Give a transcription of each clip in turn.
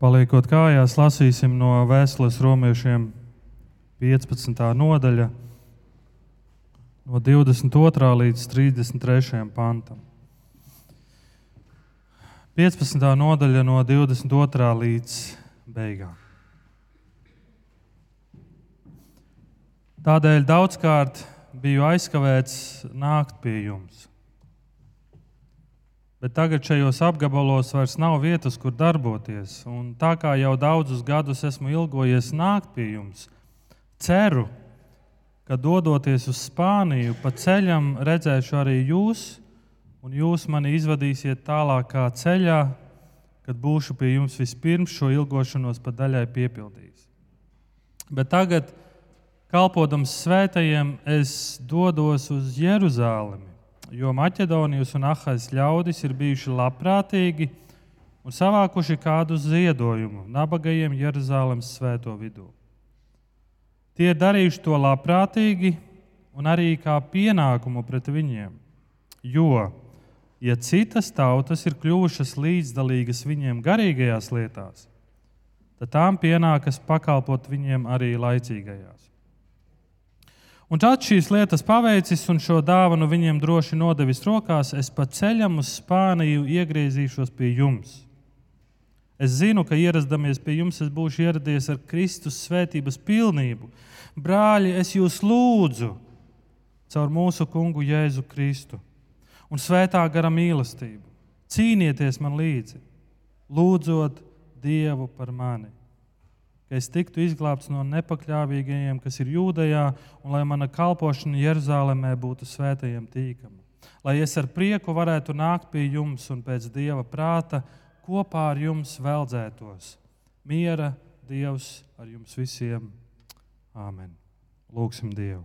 Paliekot kājās, lasīsim no vēstules romiešiem 15. nodaļa, no 22. līdz 33. pantam. 15. nodaļa no 22. līdz beigām. Tādēļ daudzkārt biju aizkavēts nākt pie jums bet tagad šajos apgabalos vairs nav vietas, kur darboties. Un tā kā jau daudzus gadus esmu ilgojies nākt pie jums, ceru, ka dodoties uz Spāniju, pa ceļam redzēšu arī jūs, un jūs mani izvadīsiet tālākā ceļā, kad būšu pie jums vispirms šo ilgošanos pa daļai piepildījis. Bet tagad, kalpodams svētajiem, es dodos uz Jeruzalemi jo Maķedonijas un Ahais ļaudis ir bijuši labprātīgi un savākuši kādu ziedojumu nabagajiem Jeruzalemes svēto vidū. Tie darījuši to labprātīgi un arī kā pienākumu pret viņiem. Jo, ja citas tautas ir kļuvušas līdzdalīgas viņiem garīgajās lietās, tad tām pienākas pakalpot viņiem arī laicīgajās. Un tad šīs lietas paveicis un šo dāvanu viņiem droši nodevis rokās, es pa ceļam uz Spāniju iegriezīšos pie jums. Es zinu, ka ieradāmies pie jums, es būšu ieradies ar Kristus svētības pilnību. Brāļi, es jūs lūdzu caur mūsu kungu Jēzu Kristu un svētā gara mīlestību. Cīnieties man līdzi, lūdzot Dievu par mani ka es tiktu izglābts no nepakļāvīgajiem, kas ir jūdejā, un lai mana kalpošana Jeruzalemē būtu svētajiem tīkama. Lai es ar prieku varētu nākt pie jums un pēc dieva prāta kopā ar jums veldzētos. Miera Dievs ar jums visiem. Āmen. Lūksim Dievu.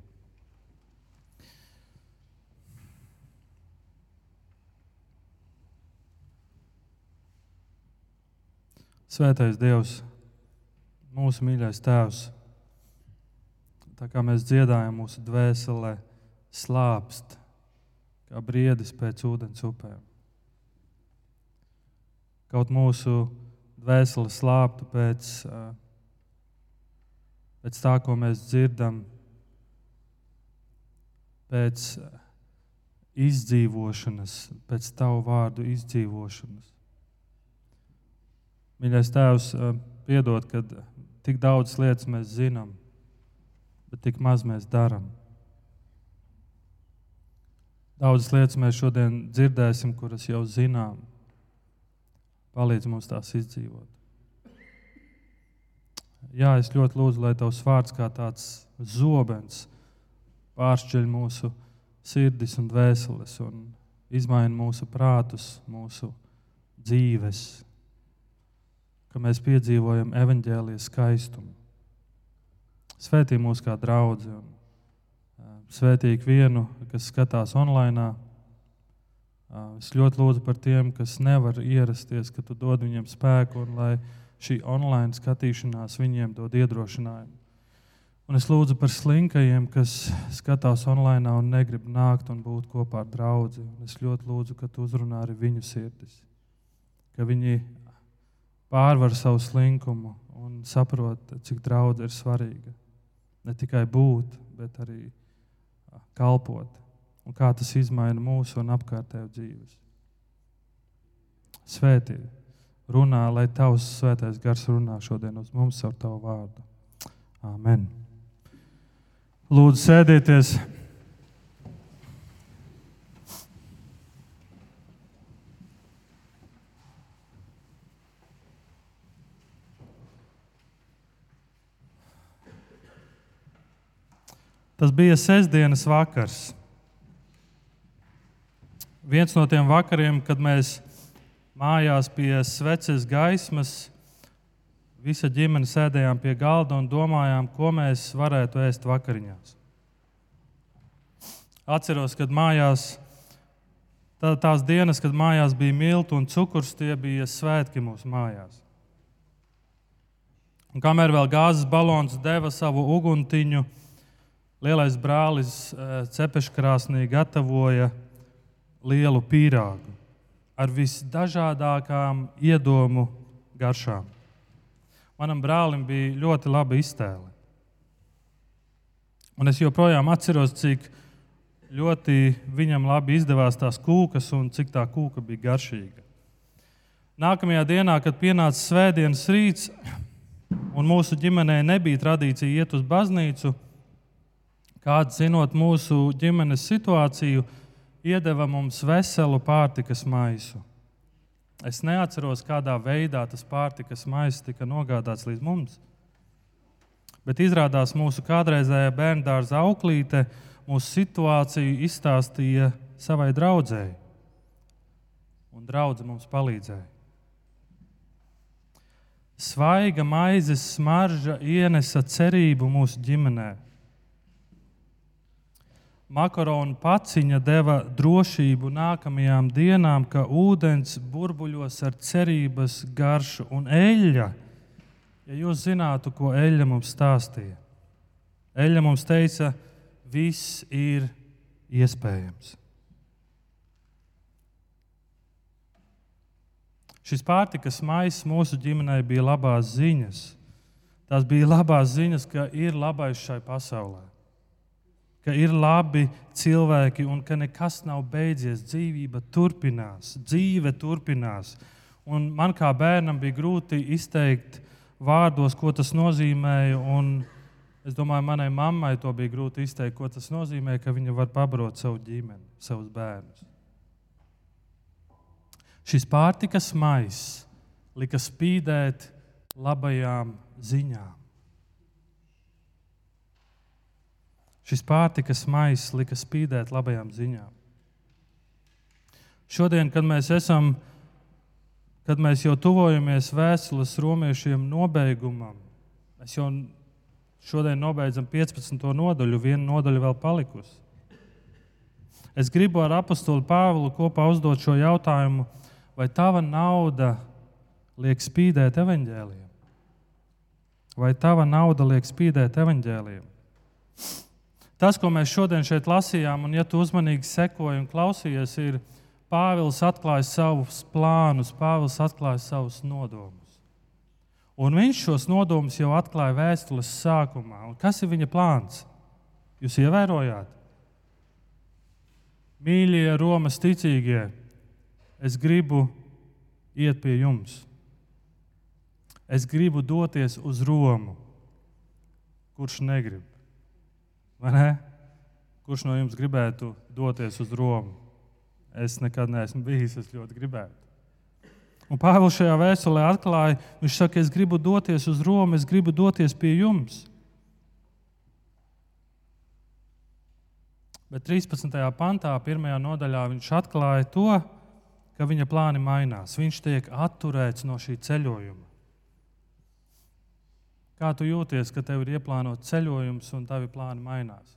Svētais Dievs! Mūsu mīļais Tēvs, tā kā mēs dziedājam, mūsu dvēselē slāpst, kā briedis pēc ūdens upēm. Kaut mūsu dvēsele slāptu pēc, pēc tā, ko mēs dzirdam, pēc izdzīvošanas, pēc tavu vārdu izdzīvošanas. Mīļais Tēvs, piedod, kad Tik daudz lietas mēs zinām, bet tik maz mēs darām. Daudzas lietas mēs šodien dzirdēsim, kuras jau zinām. Palīdz mums tās izdzīvot. Jā, es ļoti lūdzu, lai tavs vārds kā tāds zobens pāršķeļ mūsu sirdis un dvēseles un izmaina mūsu prātus, mūsu dzīves ka mēs piedzīvojam evaņģēlijas skaistumu. Svētī mūs kā draugi un svētī vienu, kas skatās online. Es ļoti lūdzu par tiem, kas nevar ierasties, ka tu dod viņiem spēku un lai šī online skatīšanās viņiem dod iedrošinājumu. Un es lūdzu par slinkajiem, kas skatās online un negrib nākt un būt kopā ar draugu. Es ļoti lūdzu, ka tu uzrunā arī viņu sirdis, ka viņi pārvar savu slinkumu un saprot, cik daudz ir svarīga. Ne tikai būt, bet arī kalpot. Un kā tas maina mūsu un apkārtējo dzīves. Svētī, runā, lai tavs svētais gars runā šodien uz mums ar tavu vārdu. Amen. Lūdzu, sēdieties! Tas bija sestdienas vakars. Viens no tiem vakariem, kad mēs mājās pie sveces gaismas, visa ģimene sēdējām pie galda un domājām, ko mēs varētu ēst vakariņās. Atceros, kad mājās, tā, tās dienas, kad mājās bija milti un cukurs, tie bija svētki mūsu mājās. Un kamēr vēl gāzes balons deva savu uguntiņu, lielais brālis eh, cepeškrāsnī gatavoja lielu pīrāgu ar visdažādākām iedomu garšām. manam brālim bija ļoti laba iztēle. Un es joprojām atceros, cik ļoti viņam labi izdevās tās kūkas un cik tā kūka bija garšīga. Nākamajā dienā, kad pienāca svētdienas rīts, un mūsu ģimenē nebija tradīcija iet uz baznīcu, kāds zinot mūsu ģimenes situāciju, iedeva mums veselu pārtikas maisu. Es neatceros, kādā veidā tas pārtikas maisis tika nogādāts līdz mums. Bet izrādās mūsu kādreizējā bērnu dārza auklīte mūsu situāciju izstāstīja savai draudzēji. Un draudzene mums palīdzēja. Svaiga maizes smarža ienesa cerību mūsu ģimenei. Makaronu paciņa deva drošību nākamajām dienām, ka ūdens burbuļos ar cerības garšu un eļļa. Ja jūs zinātu, ko eļļa mums stāstīja, eļļa mums teica, viss ir iespējams. Šis pārtikas maisis mūsu ģimenei bija labās ziņas. Tās bija labās ziņas, ka ir labais šai pasaulē ka ir labi cilvēki un ka nekas nav beidzies. Dzīvība turpinās, dzīve turpinās. Un man kā bērnam bija grūti izteikt vārdos, ko tas nozīmēja. Es domāju, manai mammai to bija grūti izteikt, ko tas nozīmē, ka viņa var pabarot savu ģimeni, savus bērnus. Šis pārtikas maiss lika spīdēt labajām ziņām. Šis pārtikas maisis lika spīdēt labajām ziņām. Šodien, kad mēs esam, kad mēs jau tuvojamies vēstules romiešiem nobeigumam, mēs jau šodien nobeidzam 15. nodaļu, viena nodaļa vēl palikusi. Es gribu ar apakstuli Pāvilu kopā uzdot šo jautājumu, vai tava nauda liek spīdēt evaņģēliem? Vai tava nauda liek spīdēt evaņģēliem? Tas, ko mēs šodien šeit lasījām, un ja tu uzmanīgi sekoji un klausījies, ir Pāvils atklājis savus plānus, Pāvils atklājis savus nodomus. Un viņš šos nodomus jau atklāja vēstules sākumā. Un kas ir viņa plāns? Jūs ievērojāt? Mīļie Romas ticīgie, es gribu iet pie jums. Es gribu doties uz Romu, kurš negrib. Kurš no jums gribētu doties uz Romu? Es nekad neesmu bijis, es ļoti gribētu. Un Pāvils šajā vēstulē atklāja, viņš saka, es gribu doties uz Romu, es gribu doties pie jums. Bet 13. pantā, 1. nodaļā, viņš atklāja to, ka viņa plāni mainās. Viņš tiek atturēts no šī ceļojuma. Kā tu jūties, ka tev ir ieplānots ceļojums un tavi plāni mainās?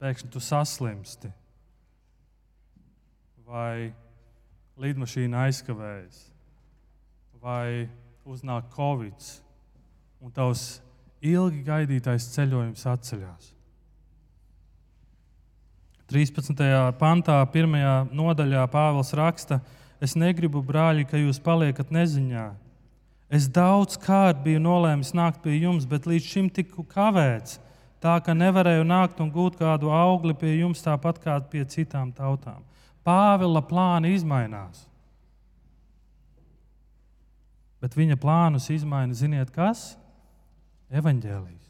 Pēkšņi tu saslimsti, vai lidmašīna aizkavējas, vai uznāk covid, un tavs ilgi gaidītais ceļojums atceļās. 13. pantā, 1. nodaļā Pāvils raksta, es negribu, brāļi, ka jūs paliekat neziņā Es daudz kārt biju nolēmis nākt pie jums, bet līdz šim tiku kavēts, tā ka nevarēju nākt un gūt kādu augli pie jums tāpat kā pie citām tautām. Pāvila plāni izmainās. Bet viņa plānus izmaina, ziniet, kas? Evangelijas.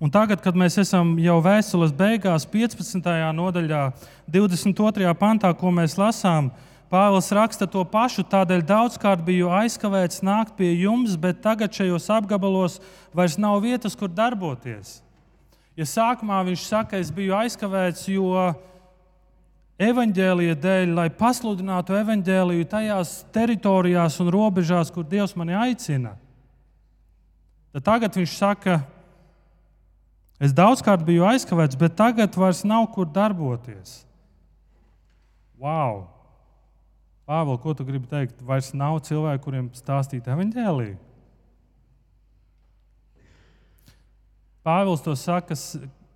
Un tagad, kad mēs esam jau vēstules beigās, 15. nodaļā, 22. pantā, ko mēs lasām, Pāvils raksta to pašu, tādēļ daudzkārt biju aizkavēts nākt pie jums, bet tagad šajos apgabalos vairs nav vietas, kur darboties. Ja sākumā viņš saka, es biju aizkavēts, jo evaņģēlīja dēļ, lai pasludinātu evaņģēlīju tajās teritorijās un robežās, kur Dievs mani aicina, tad tagad viņš saka, es daudzkārt biju aizkavēts, bet tagad vairs nav kur darboties. Wow! Pāvils, ko tu gribi teikt? Vairs nav cilvēku, kuriem stāstīt evaņģēlīju. Pāvils to saka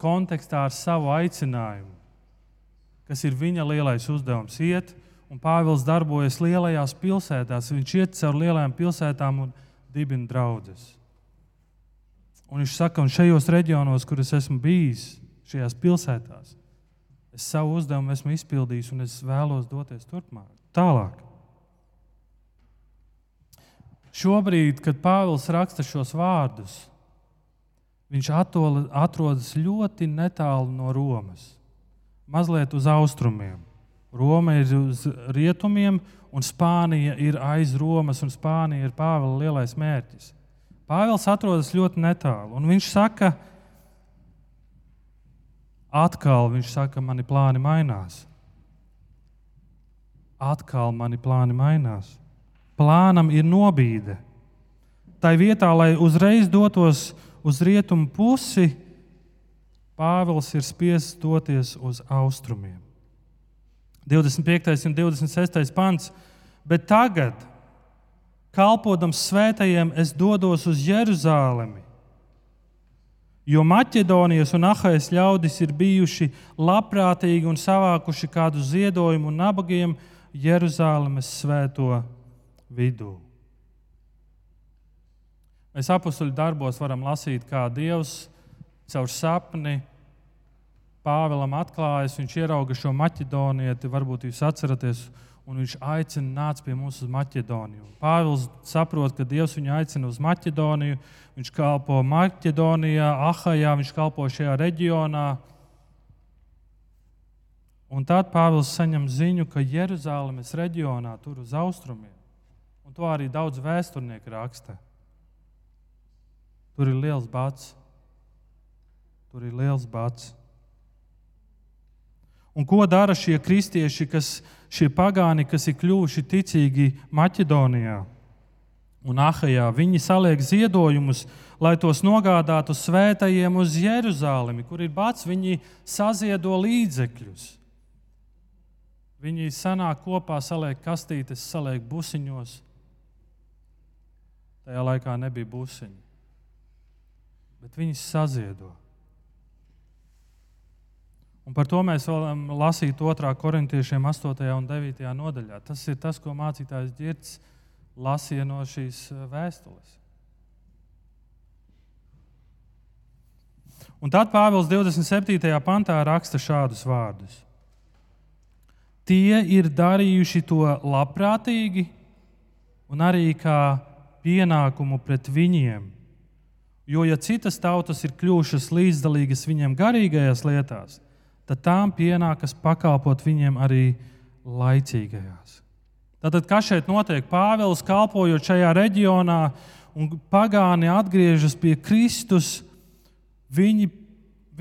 kontekstā ar savu aicinājumu, kas ir viņa lielais uzdevums - iet un Pāvils darbojas lielajās pilsētās. Viņš iet cauri lielajām pilsētām un dibina draugus. Un viņš saka, un šajos reģionos, kur es esmu bijis, šajās pilsētās, es savu uzdevumu esmu izpildījis un es vēlos doties turpmāk, tālāk. Šobrīd, kad Pāvils raksta šos vārdus, viņš atrodas ļoti netālu no Romas, mazliet uz austrumiem. Roma ir uz rietumiem, un Spānija ir aiz Romas, un Spānija ir Pāvila lielais mērķis. Pāvils atrodas ļoti netālu, un viņš saka, atkal viņš saka, mani plāni mainās. Atkal mani plāni mainās. Plānam ir nobīde. Tā vietā, lai uzreiz dotos uz rietumu pusi, Pāvils ir spiests doties uz austrumiem. 25. un 26. pants. Bet tagad, kalpodams svētajiem, es dodos uz Jeruzalemi. Jo Maķedonijas un Ahajas ļaudis ir bijuši labprātīgi un savākuši kādu ziedojumu nabagiem Jeruzalemes svēto vidū. Mēs apakstuļu darbos varam lasīt, kā Dievs caur sapni Pāvēlam atklājas, viņš ierauga šo maķedonieti, varbūt jūs atceraties, un viņš aicina nāc pie mums uz Maķedoniju. Pāvils saprot, ka Dievs viņu aicina uz Maķedoniju, viņš kalpo Maķedonijā, Ahajā, viņš kalpo šajā reģionā. Un tad Pāvils saņem ziņu, ka Jeruzalemes reģionā, tur uz austrumiem, un to arī daudz vēsturnieku raksta, tur ir liels bats. Tur ir liels bats. Un ko dara šie kristieši, kas, šie pagāni, kas ir kļuvuši ticīgi Maķedonijā un Ahajā? Viņi saliek ziedojumus, lai tos nogādātu svētajiem uz Jeruzalemi, kur ir bats. Viņi saziedo līdzekļus. Viņi sanāk kopā, saliek kastītes, saliek busiņos. Tajā laikā nebija busiņi, bet viņi saziedo. Un par to mēs varam lasīt 2. korintiešiem 8. un 9. nodaļā. Tas ir tas, ko mācītājs Girts lasīja no šīs eh, vēstules. Un tad Pāvils 27. pantā raksta šādus vārdus. Tie ir darījuši to labprātīgi un arī kā pienākumu pret viņiem. Jo, ja citas tautas ir kļuvušas līdzdalīgas viņiem garīgajās lietās, tad tām pienākas pakalpot viņiem arī laicīgajās. Tātad, kas šeit notiek? Pāvils kalpojot šajā reģionā, un pagāni atgriežas pie Kristus, viņi,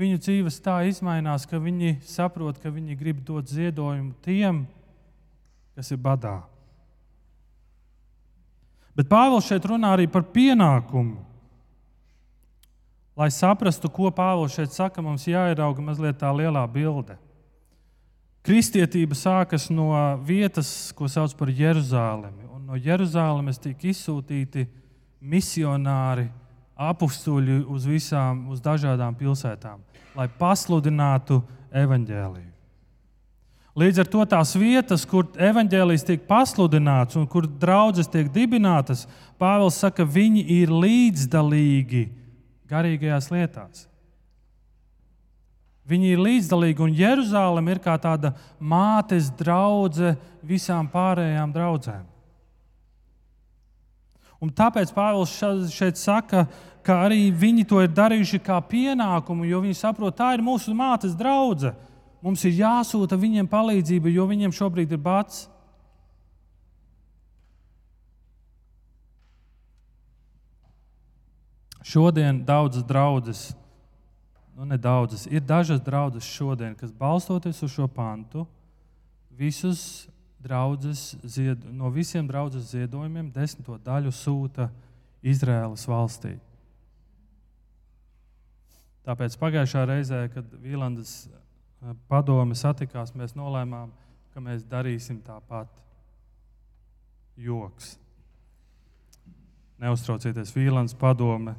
viņu dzīves tā izmainās, ka viņi saprot, ka viņi grib dot ziedojumu tiem, kas ir badā. Bet Pāvils šeit runā arī par pienākumu. Lai saprastu, ko Pāvils šeit saka, mums jāierauga mazliet tā lielā bilde. Kristietība sākas no vietas, ko sauc par Jeruzalemi. Un no Jeruzalemes tika izsūtīti misionāri, apstuļi uz visām, uz dažādām pilsētām, lai pasludinātu evaņģēliju. Līdz ar to tās vietas, kur evaņģēlijs tiek pasludināts un kur draudzes tiek dibinātas, Pāvils saka, viņi ir līdzdalīgi garīgajās lietās. Viņi ir līdzdalīgi, un Jeruzalem ir kā tāda mātes draudzene visām pārējām draudzēm. Un tāpēc Pāvils šeit saka, ka arī viņi to ir darījuši kā pienākumu, jo viņi saprot, tā ir mūsu mātes draudzene. Mums ir jāsūta viņiem palīdzība, jo viņiem šobrīd ir bats. Šodien daudzas draudzes, nu ne daudzas, ir dažas draudzes šodien, kas balstoties uz šo pantu, visus draudzes, zied, no visiem draudzes ziedojumiem desmito daļu sūta Izraēlas valstī. Tāpēc pagājušā reizē, kad Vīlandes eh, padome satikās, mēs nolēmām, ka mēs darīsim tāpat. Joks. Neuztraucieties, Vīlandes padome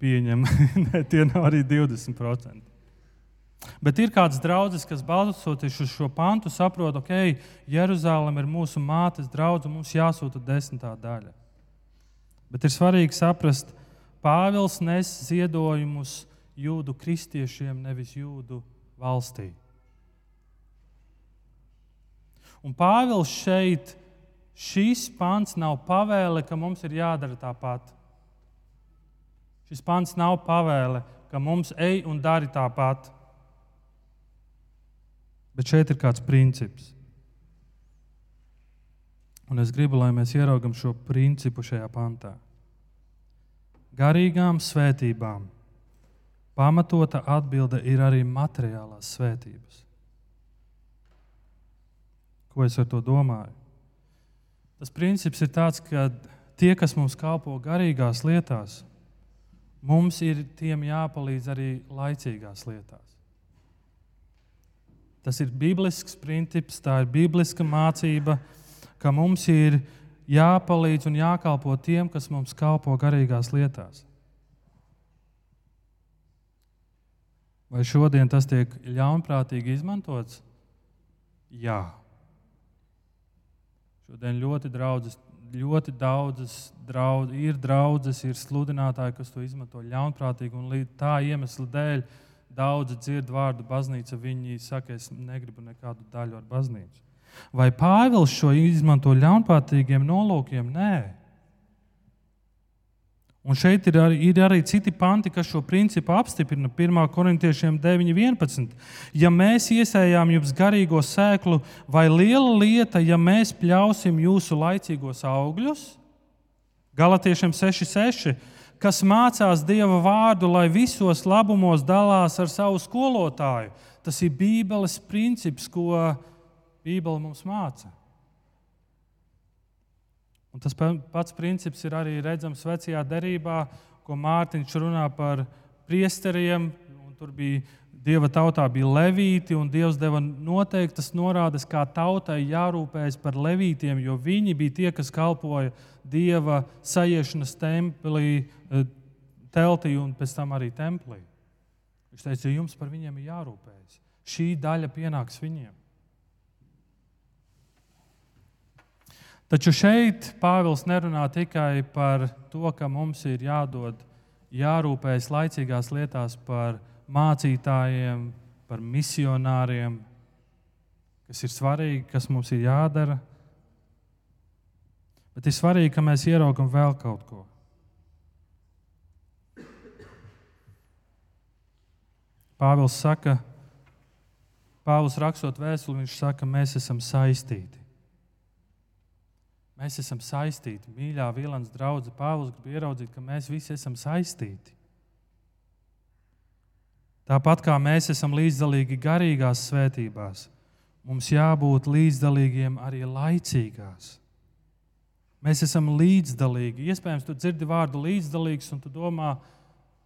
pieņem, ne, tie nav arī 20%. Bet ir kāds draugs, kas balstoties uz šo pantu, saprot, ka okay, Jeruzalem ir mūsu mātes draugs un mums jāsūta desmitā daļa. Bet ir svarīgi saprast, ka Pāvils nes ziedojumus jūdu kristiešiem, nevis jūdu valstī. Un Pāvils šeit, šis pants nav pavēle, ka mums ir jādara tāpat. Šis pants nav pavēle, ka mums ej un dari tāpat. Bet šeit ir kāds princips. Un es gribu, lai mēs ieraugam šo principu šajā pantā. Garīgām svētībām pamatota atbilde ir arī materiālās svētības. Ko es ar to domāju? Tas princips ir tāds, ka tie, kas mums kalpo garīgās lietās, mums ir tiem jāpalīdz arī laicīgās lietās. Tas ir biblisks princips, tā ir bibliska mācība, ka mums ir jāpalīdz un jākalpo tiem, kas mums kalpo garīgās lietās. Vai šodien tas tiek ļaunprātīgi izmantots? Jā. Šodien ļoti, draudzes, ļoti daudzas draudz, ir draudzes, ir sludinātāji, kas to izmanto ļaunprātīgi un tā iemesla dēļ Daudzi dzird vārdu baznīca, viņi saka, es negribu nekādu daļu ar baznīcu. Vai Pāvils šo izmanto ļaunprātīgiem nolūkiem? Nē. Un šeit ir arī, ir arī citi panti, kas šo principu apstiprina. 1. korintiešiem 9.11. Ja mēs iesējām jums garīgo sēklu, vai liela lieta, ja mēs pļausim jūsu laicīgos augļus? Galatiešiem 6.6 kas mācās Dieva vārdu, lai visos labumos dalās ar savu skolotāju. Tas ir Bībeles princips, ko Bībele mums māca. Un tas pats princips ir arī redzams vecajā derībā, ko Mārtiņš runā par priesteriem. Tur bija Dieva tautā bija levīti, un Dievs deva noteiktas norādes, kā tautai jārūpējas par levītiem, jo viņi bija tie, kas kalpoja Dieva sajiešanas templī, eh, teltī un pēc tam arī templī. Viņš teica, jums par viņiem ir jārūpējas. Šī daļa pienāks viņiem. Taču šeit Pāvils nerunā tikai par to, ka mums ir jādod, jārūpējas laicīgās lietās par viņu mācītājiem, par misionāriem, kas ir svarīgi, kas mums ir jādara. Bet ir svarīgi, ka mēs ieraugam vēl kaut ko. Pāvils saka, Pāvils rakstot vēstuli, viņš saka, mēs esam saistīti. Mēs esam saistīti. Mīļā Vīlāns draudzene Pāvils grib ieraudzīt, ka mēs visi esam saistīti. Tāpat kā mēs esam līdzdalīgi garīgās svētībās, mums jābūt līdzdalīgiem arī laicīgās. Mēs esam līdzdalīgi. Iespējams, tu dzirdi vārdu līdzdalīgs un tu domā,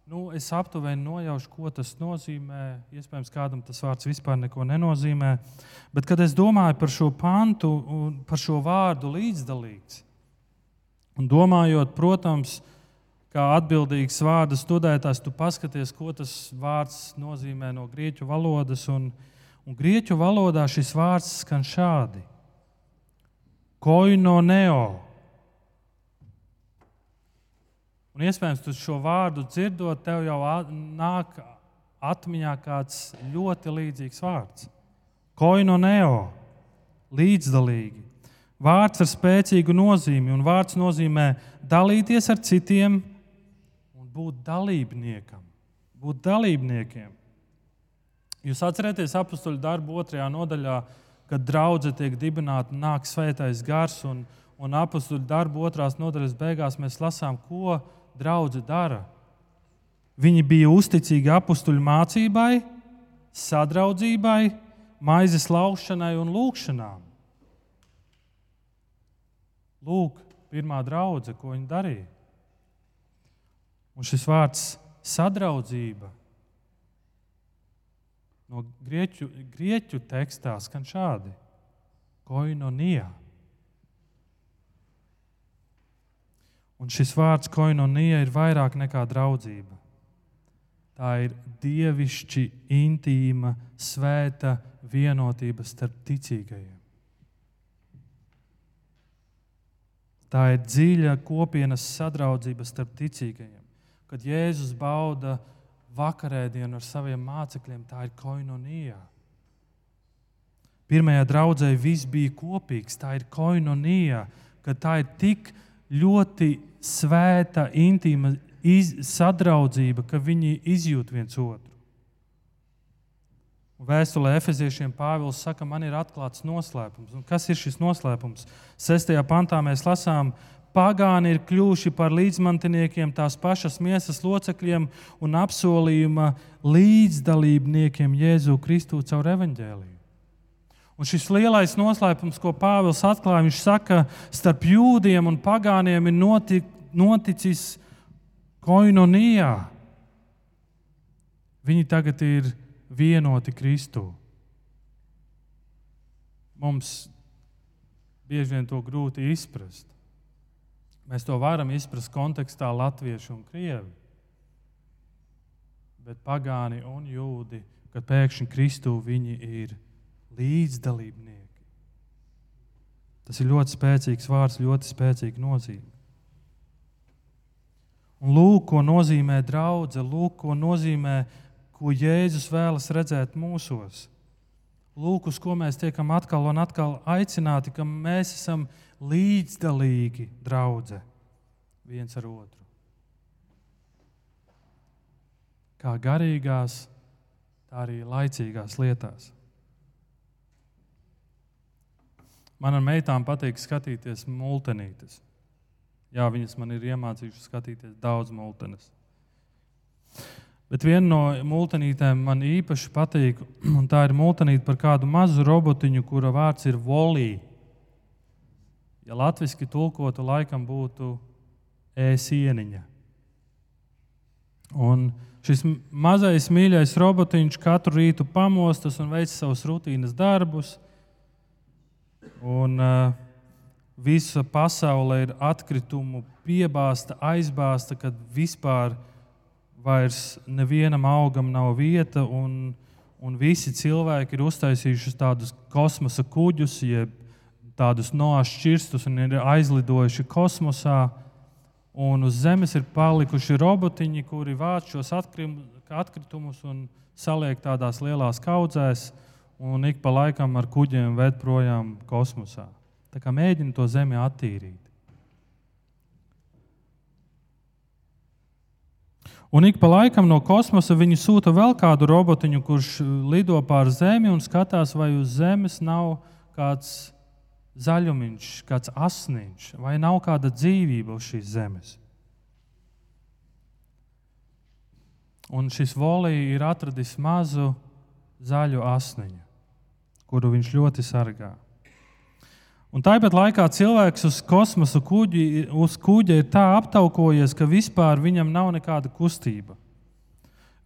nu, es aptuveni nojaušu, ko tas nozīmē. Iespējams, kādam tas vārds vispār neko nenozīmē. Bet, kad es domāju par šo pantu un par šo vārdu līdzdalīgs, un domājot, protams, par kā atbildīgs vārdu studētājs, tu paskaties, ko tas vārds nozīmē no grieķu valodas. Un, un grieķu valodā šis vārds skan šādi: Koino neo. Un iespējams, tu šo vārdu dzirdot, tev jau nāk atmiņā kāds ļoti līdzīgs vārds. Koino neo, līdzdalīgi. Vārds ar spēcīgu nozīmi, un vārds nozīmē dalīties ar citiem, būt dalībniekam, būt dalībniekiem. Jūs atcerieties apakstuļu darbu otrajā nodaļā, kad draudzene tiek dibināta, nāk svētais gars, un, un apakstuļu darbu otrās nodaļas beigās mēs lasām, ko draudzene dara. Viņi bija uzticīgi apakstuļu mācībai, sadraudzībai, maizes laušanai un lūgšanām. Lūk, pirmā draudzene, ko viņi darīja. Un šis vārds sadraudzība no grieķu, grieķu tekstā skan šādi: koinonija. Un šis vārds koinonija ir vairāk nekā draudzība. Tā ir dievišķi, intīma, svēta vienotība starp ticīgajiem. Tā ir dziļa kopienas sadraudzība starp ticīgajiem. Kad Jēzus bauda vakarēdienu ar saviem mācekļiem, tā ir koinonija. Pirmajā draudzē viss bija kopīgs, tā ir koinonija, ka tā ir tik ļoti svēta, intīma iz, sadraudzība, ka viņi izjūt viens otru. Vēstulē Efeziešiem Pāvils saka, man ir atklāts noslēpums. Un kas ir šis noslēpums? Sestajā pantā mēs lasām, pagāni ir kļuvuši par līdzmantiniekiem tās pašas miesas locekļiem un apsolījuma līdzdalībniekiem Jēzu Kristu caur evaņģēliju. Un šis lielais noslēpums, ko Pāvils atklāja, viņš saka, starp jūdiem un pagāniem ir notik, noticis koinonijā. Viņi tagad ir vienoti Kristū. Mums bieži vien to grūti izprast. Mēs to varam izprast kontekstā latviešu un krievi. Bet pagāni un jūdi, kad pēkšņi Kristū viņi ir līdzdalībnieki. Tas ir ļoti spēcīgs vārds, ļoti spēcīga nozīme. Un lūk, ko nozīmē draudzene, lūk, ko nozīmē ko Jēzus vēlas redzēt mūsos. Lūk, uz ko mēs tiekam atkal un atkal aicināti, ka mēs esam līdzdalīgi draudzē viens ar otru. Kā garīgās, tā arī laicīgās lietās. Manam meitām patīk skatīties multenītes. Jā, viņas man ir iemācījušas skatīties daudz multenes. Bet viena no mūtenītēm man īpaši patīk, un tā ir mūtenīte par kādu mazu robotiņu, kura vārds ir volī. Ja latviešu tulkotu, laikam būtu ēsieniņa. Un šis mazais mīļais robotiņš katru rītu pamostas un veic savus rutīnas darbus. Un, uh, visa pasaule ir atkritumu piebāzta, aizbāzta, kad vispār ir vairs nevienam augam nav vieta, un, un visi cilvēki ir uztaisījuši tādus kosmosa kuģus, jeb tādus nošķirstus un ir aizlidojuši kosmosā. Un uz Zemes ir palikuši robotiņi, kuri vāc šos atkritumus un saliek tādās lielās kaudzēs, un ik pa laikam ar kuģiem ved projām kosmosā. Tā kā mēģina to Zemi attīrīt. Un ik pa laikam no kosmosa viņi sūta vēl kādu robotiņu, kurš lido pār Zemi un skatās, vai uz Zemes nav kāds zaļumiņš, kāds asniņš, vai nav kāda dzīvība uz šīs zemes. Un šis volī ir atradis mazu zaļu asniņu, kuru viņš ļoti sargā. Un tāpat laikā cilvēks uz kosmosa kuģi, uz kuģa ir tā aptaukojies, ka vispār viņam nav nekāda kustība.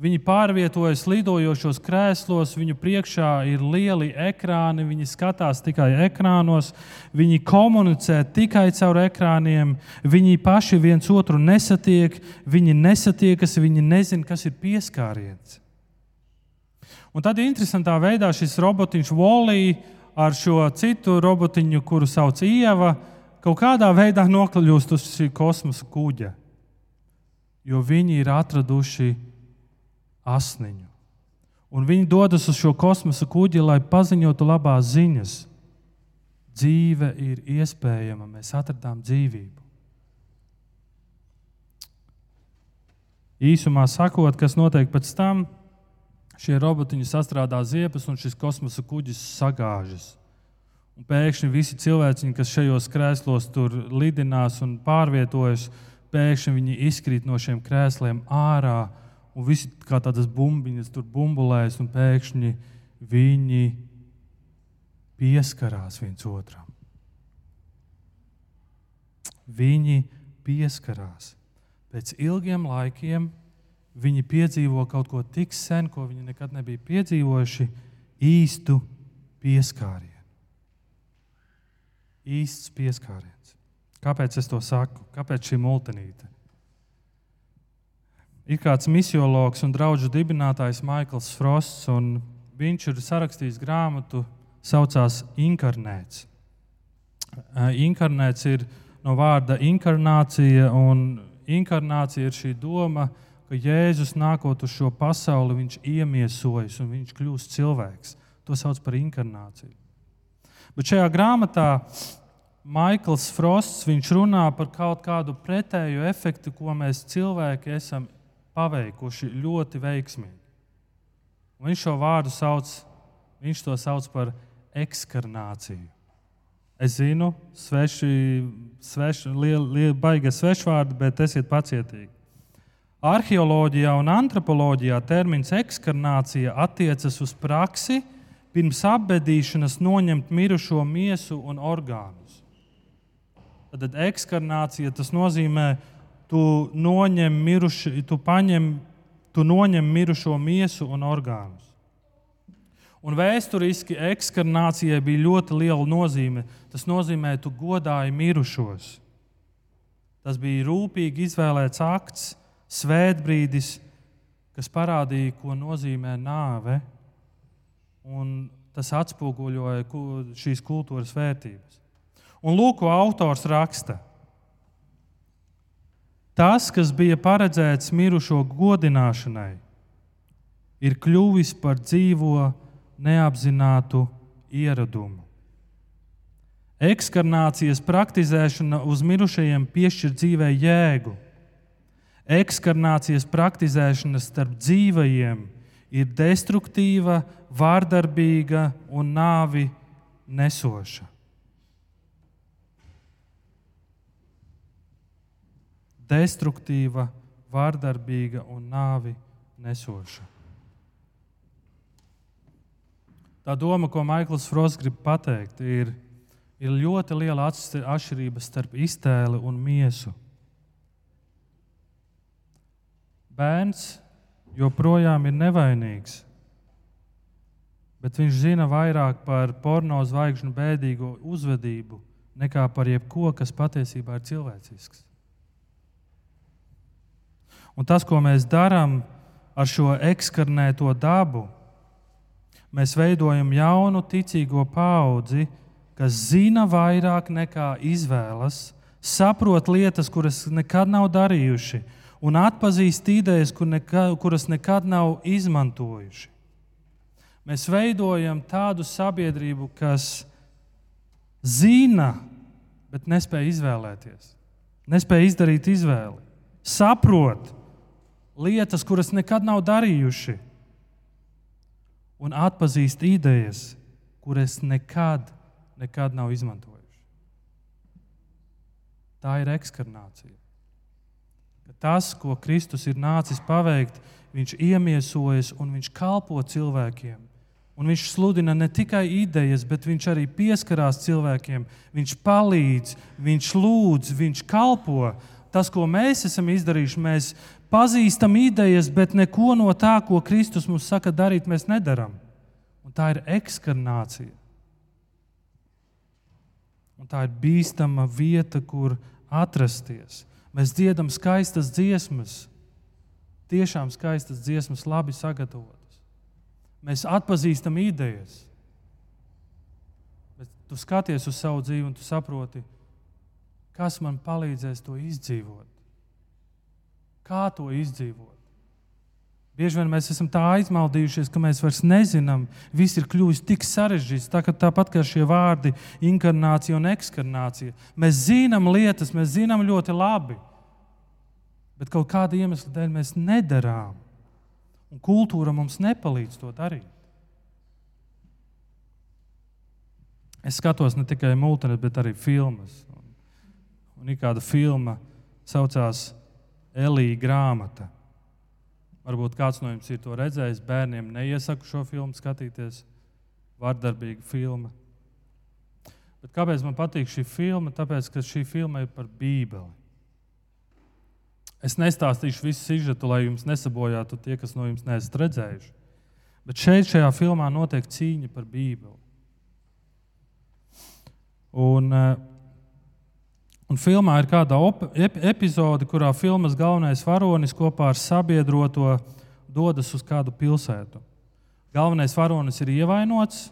Viņi pārvietojas lidojošos krēslos, viņu priekšā ir lieli ekrāni, viņi skatās tikai ekrānos, viņi komunicē tikai caur ekrāniem, viņi paši viens otru nesatiek, viņi nesatiekas, viņi nezina, kas ir pieskāriens. Un tad interesantā veidā šis robotiņš Volī ar šo citu robotiņu, kuru sauc Ieva, kaut kādā veidā nokļūst uz šī kosmosa kuģa. Jo viņi ir atraduši asniņu. Un viņi dodas uz šo kosmosa kuģi, lai paziņotu labās ziņas. Dzīve ir iespējama, mēs atradām dzīvību. Īsumā sakot, kas notiek pēc tam, šie robotiņi sastrādā ziepes, un šis kosmosa kuģis sagāžas. Un pēkšņi visi cilvēki, kas šajos krēslos tur lidinās un pārvietojas, pēkšņi viņi izkrīt no šiem krēsliem ārā, un visi kā tādas bumbiņas tur bumbulēs, un pēkšņi viņi pieskarās viens otram. Viņi pieskarās. Pēc ilgiem laikiem viņi piedzīvo kaut ko tik sen, ko viņi nekad nebija piedzīvojuši - īstu pieskārienu. Īsts pieskāriens. Kāpēc es to saku? Kāpēc šī multinīte? ir kāds misiologs un draugu dibinātājs Maikls Frosts, un viņš ir sarakstījis grāmatu, saucās Inkarnēts. Inkarnēts ir no vārda inkarnācija, un inkarnācija ir šī doma, ka Jēzus nākot uz šo pasauli, viņš iemiesojas un viņš kļūst cilvēks. To sauc par inkarnāciju. Bet šajā grāmatā Maikls Frosts runā par kaut kādu pretēju efektu, ko mēs cilvēki esam paveikuši ļoti veiksmīgi. Un viņš šo vārdu sauc, viņš to sauc par ekskarnāciju. Es zinu, sveši, sveši, liela, liela, baiga svešvārdi, bet esiet pacietīgi. Arheoloģijā un antropoloģijā termins ekskarnācija attiecas uz praksi pirms apbedīšanas noņemt mirušo miesu un orgānus. Tad ekskarnācija tas nozīmē, tu noņem, miruši, tu paņem, tu noņem mirušo miesu un orgānus. Un vēsturiski ekskarnācijai bija ļoti liela nozīme. Tas nozīmē, tu godāji mirušos. Tas bija rūpīgi izvēlēts akts, svētbrīdis, kas parādīja, ko nozīmē nāve. Tas atspoguļoja šīs kultūras vērtības. Un lūk, ko autors raksta. Tas, kas bija paredzēts mirušo godināšanai, ir kļuvis par dzīvo neapzinātu ieradumu. Ekskarnācijas praktizēšana uz mirušajiem piešķir dzīvē jēgu. Ekskarnācijas praktizēšana starp dzīvajiem ir destruktīva, vārdarbīga un nāvi nesoša. Destruktīva, vārdarbīga un nāvi nesoša. Tā doma, ko Maikls Frosts grib pateikt, ir, ir ļoti liela atšķirība starp iztēli un miesu. Bērns joprojām ir nevainīgs, bet viņš zina vairāk par porno zvaigžņu bēdīgo uzvedību nekā par jebko, kas patiesībā ir cilvēcisks. Un tas, ko mēs darām ar šo ekskarnēto dabu, mēs veidojam jaunu ticīgo paudzi, kas zina vairāk nekā izvēlas, saprot lietas, kuras nekad nav darījuši, un atpazīst idejas, kur nekad, kuras nekad nav izmantojuši. Mēs veidojam tādu sabiedrību, kas zina, bet nespēja izvēlēties, nespēja izdarīt izvēli, saprot lietas, kuras nekad nav darījuši un atpazīst idejas, kuras nekad, nekad nav izmantojuši. Tā ir ekskarnācija. Tas, ko Kristus ir nācis paveikt, viņš iemiesojas un viņš kalpo cilvēkiem. Un viņš sludina ne tikai idejas, bet viņš arī pieskarās cilvēkiem. Viņš palīdz, viņš lūdz, viņš kalpo. Tas, ko mēs esam izdarījuši, mēs pazīstam idejas, bet neko no tā, ko Kristus mums saka darīt, mēs nedarām. Un tā ir ekskarnācija. Un tā ir bīstama vieta, kur atrasties. Mēs dziedam skaistas dziesmas, tiešām skaistas dziesmas, labi sagatavotas. Mēs atpazīstam idejas. Bet tu skaties uz savu dzīvi un tu saproti, kas man palīdzēs to izdzīvot. Kā to izdzīvot? Bieži vien mēs esam tā aizmaldījušies, ka mēs vairs nezinām, viss ir kļuvis tik sarežģīts. Tā, tāpat kā šie vārdi, inkarnācija un ekskarnācija. Mēs zinām lietas, mēs zinām ļoti labi, bet kaut kāda iemesla dēļ mēs nedarām. Un kultūra mums nepalīdz to darīt. Es skatos ne tikai mūziku, bet arī filmas. Un, un ir kāda filma, kas saucās Elīja grāmata. Varbūt kāds no jums ir to redzējis. Bērniem neiesaku šo filmu skatīties. Vardarbīga filma. Bet kāpēc man patīk šī filma? Tāpēc, ka šī filma ir par Bībeli. Es nestāstīšu visu sižetu, lai jums nesabojātu tie, kas no jums neesat redzējuši. Bet šeit, šajā filmā, notiek cīņa par Bībeli. Un, eh, Un filmā ir kāda ep epizode, kurā filmas galvenais varonis kopā ar sabiedroto dodas uz kādu pilsētu. Galvenais varonis ir ievainots,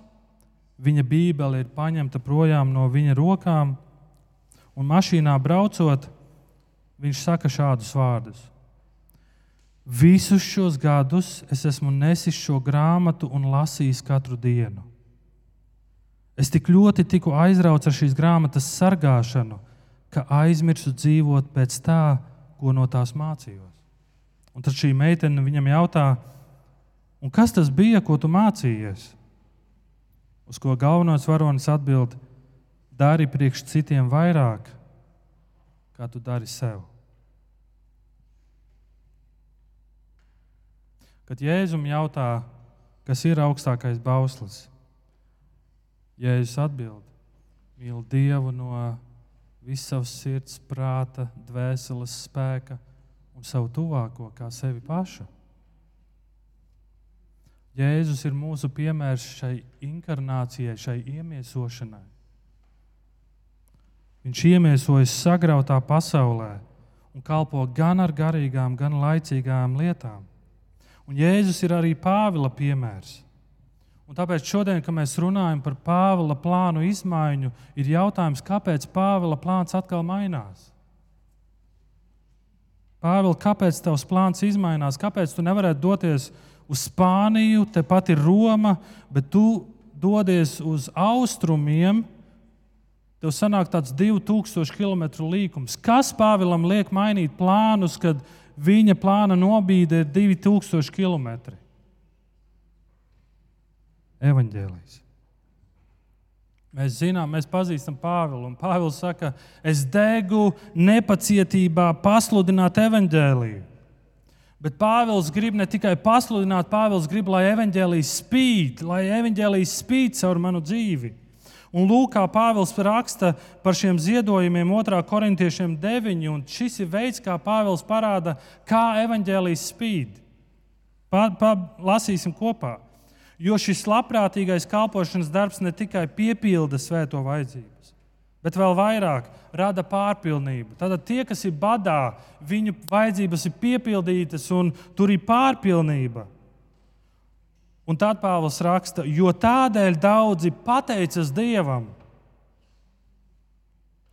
viņa bībele ir paņemta projām no viņa rokām, un mašīnā braucot, viņš saka šādus vārdus: Visus šos gadus es esmu nesis šo grāmatu un lasījis katru dienu. Es tik ļoti tiku aizrauts ar šīs grāmatas sargāšanu, ka aizmirsu dzīvot pēc tā, ko no tās mācījos. Un tad šī meitene viņam jautā, kas tas bija, ko tu mācījies? Uz ko galvenais varonis atbild: Dari priekš citiem vairāk, kā tu dari sev. Kad Jēzum jautā, kas ir augstākais bauslis, Jēzus atbild: Mīl Dievu no visas savas sirds, prāta, dvēseles spēka un savu tuvāko kā sevi pašu. Jēzus ir mūsu piemērs šai inkarnācijai, šai iemiesošanai. Viņš iemiesojas sagrautā pasaulē un kalpo gan ar garīgām, gan laicīgām lietām. Un Jēzus ir arī Pāvila piemērs. Un tāpēc šodien, kad mēs runājam par Pāvila plānu izmaiņu, ir jautājums, kāpēc Pāvila plāns atkal mainās? Pāvils, kāpēc tavs plāns mainās? Kāpēc tu nevarētu doties uz Spāniju, tepat ir Roma, bet tu dodies uz austrumiem? Tev sanāk tāds 2000 km līkums. Kas Pāvilam liek mainīt plānus, kad viņa plāna nobīde ir 2000 km? Evaņģēlijas. Mēs zinām, mēs pazīstam Pāvilu. Un Pāvils saka, es degu nepacietībā pasludināt evaņģēliju. Bet Pāvils grib ne tikai pasludināt, Pāvils grib, lai evaņģēlijas spīd, lai evaņģēlijas spīd caur manu dzīvi. Un lūk, kā Pāvils raksta par šiem ziedojumiem 2. korintiešiem 9. Un šis ir veids, kā Pāvils parāda, kā evaņģēlijas spīd. Pa, pa, lasīsim kopā. Jo šis labprātīgais kalpošanas darbs ne tikai piepilda svēto vajadzības, bet vēl vairāk rada pārpilnību. Tad tie, kas ir badā, viņu vajadzības ir piepildītas un tur ir pārpilnība. Un tad Pāvils raksta, jo tādēļ daudzi pateicas Dievam.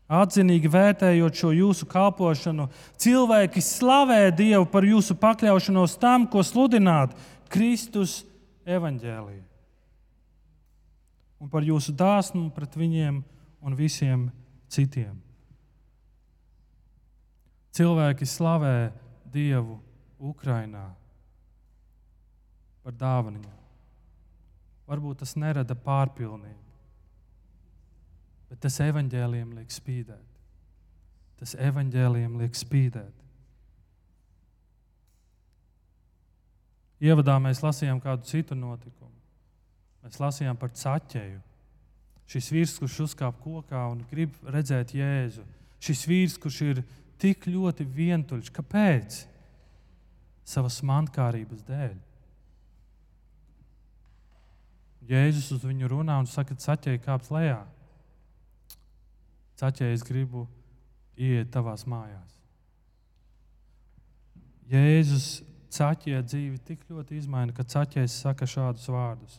Atzinīgi vērtējot šo jūsu kalpošanu, cilvēki slavē Dievu par jūsu pakļaušanos tam, ko sludināt Kristus evaņģēliju un par jūsu dāsnumu pret viņiem un visiem citiem. Cilvēki slavē Dievu Ukrajinā par dāvanām. Varbūt tas nerada pārpilnību, bet tas evaņģēliem liek spīdēt. Tas evaņģēliem liek spīdēt. Ievadā mēs lasījām kādu citu notikumu. Mēs lasījām par caķeju. Šis vīrs, kurš uzkāpa kokā un grib redzēt Jēzu. Šis vīrs, kurš ir tik ļoti vientuļš. Kāpēc? Savas mankārības dēļ. Jēzus uz viņu runā un saka, caķēji kāpt lejā. Caķēji, es gribu iet tavās mājās. Jēzus caķie dzīvi tik ļoti izmaina, ka caķis saka šādus vārdus.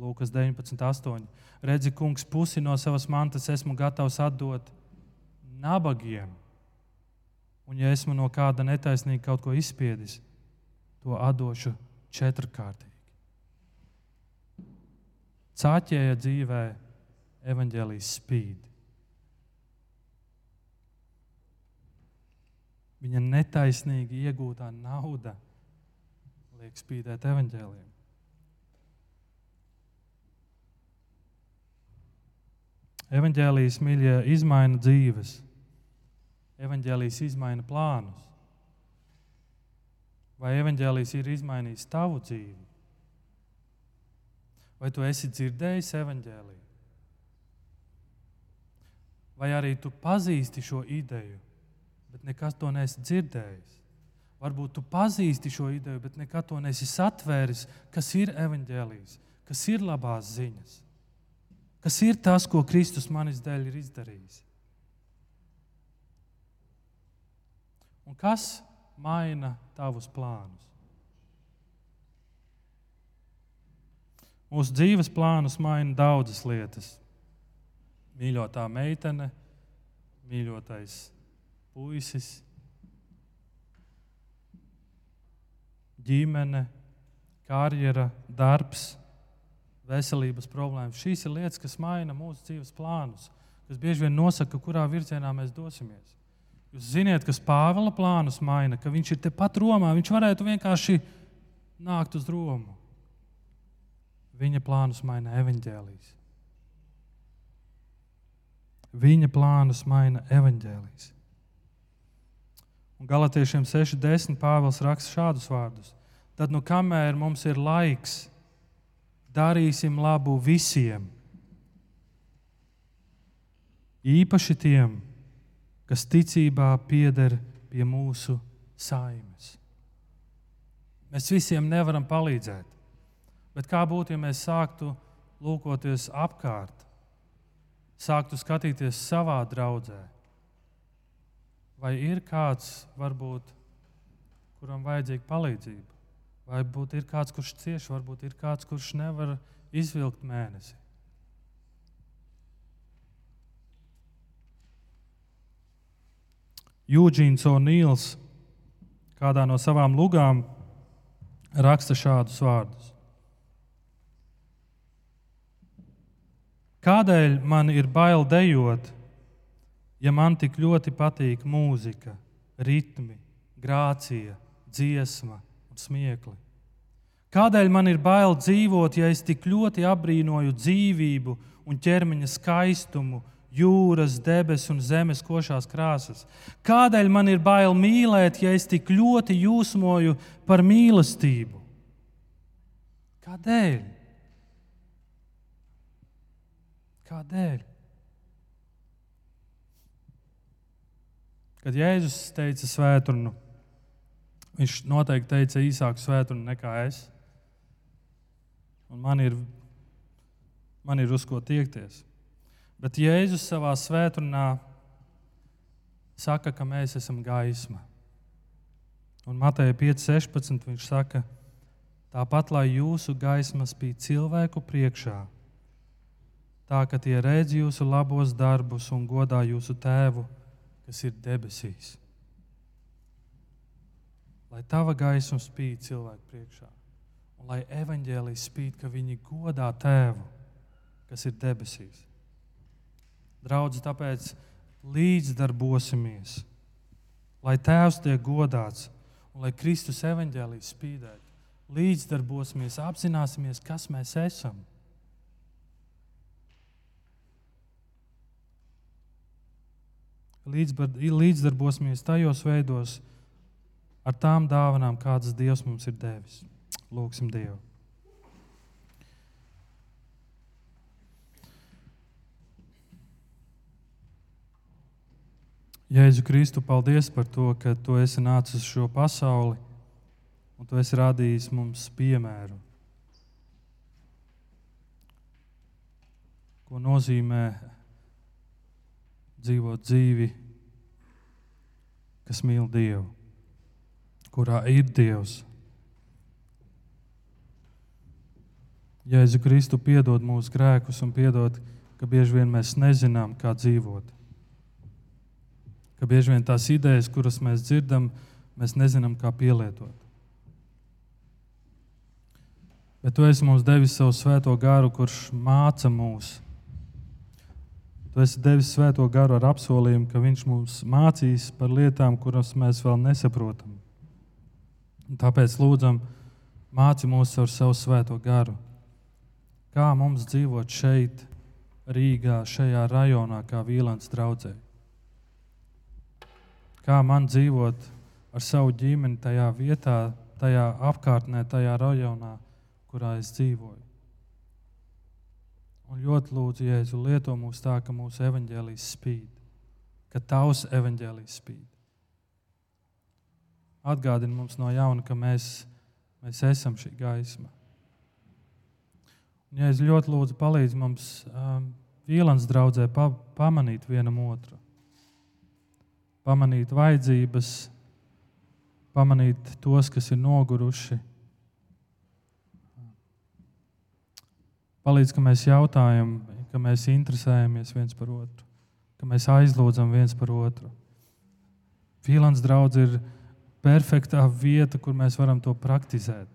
Lūkas 19,8. Redzi, kungs, pusi no savas mantas esmu gatavs atdot nabagiem. Un, ja esmu no kāda netaisnīga kaut ko izspiedis, to atdošu četrkārtīgi. Cāķēja dzīvē evaņģēlijas spīd. Viņa netaisnīgi iegūtā nauda liek spīdēt evaņģēliem. Evangelijas mīļie izmaina dzīves, evanģēlijas izmaina plānus. Vai evanģēlijas ir izmainījis tavu dzīvi? Vai tu esi dzirdējis evanģēliju? Vai arī tu pazīsti šo ideju? Bet nekad to neesi dzirdējis. Varbūt tu pazīsti šo ideju, bet nekad to neesi satvēris, kas ir evaņģēlijs, kas ir labās ziņas, kas ir tas, ko Kristus manis dēļ ir izdarījis. Un kas maina tavus plānus? Mūsu dzīves plānus maina daudzas lietas. Mīļotā meitene, mīļotais puisis, ģimene, karjera, darbs, veselības problēmas. Šīs ir lietas, kas maina mūsu dzīves plānus, kas bieži vien nosaka, kurā virzienā mēs dosimies. Jūs zināt, kas Pāvila plānus maina, ka viņš ir tepat Romā. Viņš varētu vienkārši nākt uz Romu. Viņa plānus maina evaņģēlijas. Viņa plānus maina evaņģēlijas. Un Galatiešiem 6.10. Pāvils raksta šādus vārdus: Tad, nu, kamēr mums ir laiks, darīsim labu visiem, īpaši tiem, kas ticībā pieder pie mūsu saimes. Mēs visiem nevaram palīdzēt, bet kā būtu, ja mēs sāktu lūkoties apkārt, sāktu skatīties savā draudzē? Vai ir kāds, varbūt, kuram vajadzīga palīdzība? Vai būt ir kāds, kurš cieš, varbūt ir kāds, kurš nevar izvilkt mēnesi? Jūģīns O'Nīls kādā no savām lugām raksta šādus vārdus. Kādēļ man ir bail dejot, ja man tik ļoti patīk mūzika, ritmi, grācija, dziesma un smiekli? Kādēļ man ir bail dzīvot, ja es tik ļoti apbrīnoju dzīvību un ķermeņa skaistumu, jūras, debesu un zemes košās krāsas? Kādēļ man ir bail mīlēt, ja es tik ļoti jūsmoju par mīlestību? Kādēļ? Kādēļ? Kad Jēzus teica svētdienu, viņš noteikti teica īsāku svētdienu nekā es. Un man ir, man ir uz ko tiekties. Bet Jēzus savā svētdienā saka, ka mēs esam gaisma. Un Mateja 5,16 viņš saka, tāpat lai jūsu gaisma spīd cilvēku priekšā, tā ka tie redz jūsu labos darbus un godā jūsu tēvu, kas ir debesīs. Lai tava gaisma spīd cilvēku priekšā, un lai evaņģēlijas spīd, ka viņi godā tēvu, kas ir debesīs. Draudz, tāpēc līdzdarbosimies, lai Tēvs tiek godāts un lai Kristus evaņģēlīs spīdētu. Līdzdarbosimies, apzināsimies, kas mēs esam. Līdzdarbosimies tajos veidos, ar tām dāvanām, kādas Dievs mums ir devis. Lūksim Dievu! Jēzu Kristu, paldies par to, ka tu esi nācis uz šo pasauli un tu esi radījis mums piemēru. Ko nozīmē dzīvot dzīvi, kas mīl Dievu, kurā ir Dievs. Jēzu Kristu piedod mūsu grēkus un piedod, ka bieži vien mēs nezinām, kā dzīvot ka bieži vien tās idejas, kuras mēs dzirdam, mēs nezinām, kā pielietot. Bet tu esi mums devis savu svēto garu, kurš māca mūs. Tu esi devis svēto garu ar apsolījumu, ka viņš mums mācīs par lietām, kuras mēs vēl nesaprotam. Tāpēc lūdzam, māci mūs ar savu svēto garu. Kā mums dzīvot šeit, Rīgā, šajā rajonā, kā Vīlāns draudzēji kā man dzīvot ar savu ģimeni tajā vietā, tajā apkārtnē, tajā rajonā, kurā es dzīvoju. Un ļoti lūdzu, Jēzu, lieto mūs tā, ka mūsu evaņģēlijas spīd, ka tavs evaņģēlijas spīd. Atgādini mums no jauna, ka mēs, mēs esam šī gaisma. Un, es ļoti lūdzu, palīdzi mums um, Vīlāns draudzē pa, pamanīt vienam otru pamanīt vajadzības, pamanīt tos, kas ir noguruši. Palīdz, ka mēs jautājam, ka mēs interesējamies viens par otru, ka mēs aizlūdzam viens par otru. Fīlāns draudz ir perfektā vieta, kur mēs varam to praktizēt.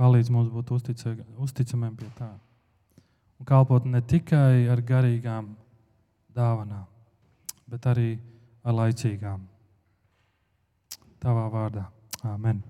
Palīdz mums būt uzticamiem pie tā. Un kalpot ne tikai ar garīgām dāvanām, bet arī ar laicīgām. Tavā vārdā. Amen.